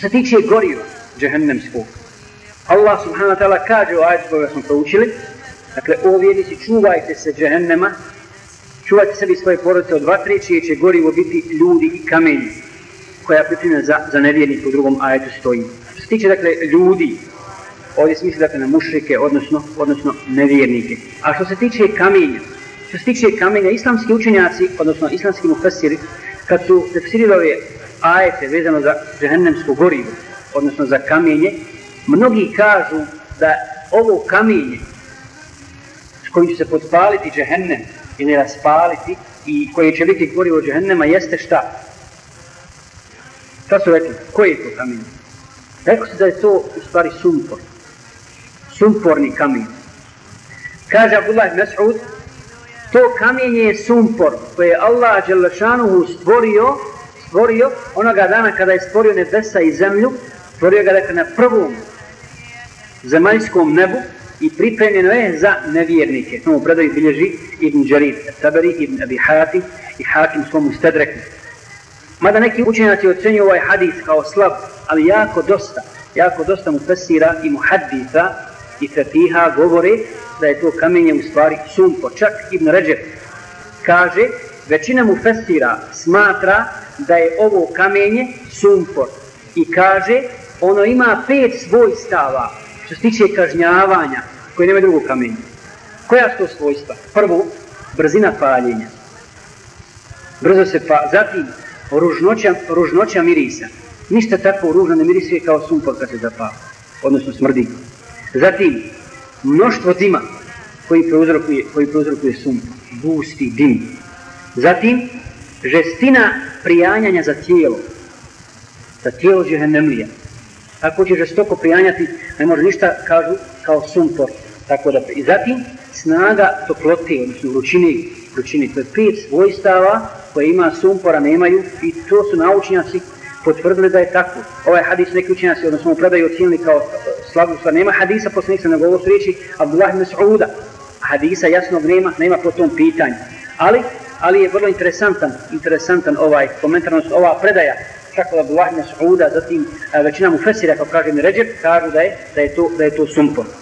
Što se tiče goriva džehennemskog, Allah subhanahu wa ta'ala kaže u ajetu koga smo proučili, dakle, o vjernici, čuvajte se džehennema, čuvajte sebi svoje porodice od vatre, čije će gorivo biti ljudi i kamenje, koja pripremljena za, za nevjernik u drugom ajetu stoji. Što se tiče, dakle, ljudi, ovdje se misli, dakle, na mušrike, odnosno, odnosno nevjernike. A što se tiče kamenja, što se tiče kamenja, islamski učenjaci, odnosno islamski mufesiri, kad su tefsirili ove ajete vezano za džehennemsko gorivo, odnosno za kamenje, mnogi kažu da ovo kamenje s kojim će se podpaliti džehennem ili raspaliti i koje će biti gorivo džehennema jeste šta? Šta su rekli? Koje je to kamenje? Rekao se da je to u stvari sumpor. Sumporni kamen. Kaže Abdullah Mas'ud, to kamenje je sumpor koje je Allah Đelešanuhu stvorio, stvorio onoga dana kada je stvorio nebesa i zemlju, stvorio ga dakle na prvom zemaljskom nebu i pripremljeno je za nevjernike. To mu predaju bilježi Ibn Đarid, Taberi, Ibn Abi Hati i Hakim svom ustedreku. Mada neki učenjaci ocenju ovaj hadis kao slab, ali jako dosta, jako dosta mu fesira i mu hadisa i fetiha govore da je to kamenje u stvari sumpo. Čak Ibn Ređer kaže, većina mu festira smatra da je ovo kamenje sumpor i kaže ono ima pet svojstava što se tiče kažnjavanja koje nema drugog kamenja. Koja su to svojstva? Prvo, brzina paljenja. Brzo se pa, zatim ružnoća, ružnoća mirisa. Ništa tako ružno ne mirisuje kao sumpor kad se zapava, odnosno smrdi. Zatim, mnoštvo dima koji prouzrokuje, koji prouzrokuje sumpor, gusti dim. Zatim, žestina prijanjanja za tijelo, za tijelo džehennemlija. Ako će žestoko prijanjati, ne može ništa, kažu, kao sumpor. Tako da, I zatim, snaga toplote, odnosno vrućine, vrućine, to je pet svojstava koje ima sumpora, nemaju, i to su naučnjaci potvrdili da je tako. Ovaj hadis neki učenjaci, odnosno mu predaju ocijenili kao e, slabu stvar. Nema hadisa posle nego ovo su riječi Abdullah ibn Sa'uda. Hadisa jasnog nema, nema po tom pitanju. Ali, ali je vrlo interesantan, interesantan ovaj komentar, odnosno ova predaja čak od Abdullah ibn Sa'uda, zatim e, većina mu fesira, kao kaže mi Ređer, kažu da je, da je to, da je to sumpor.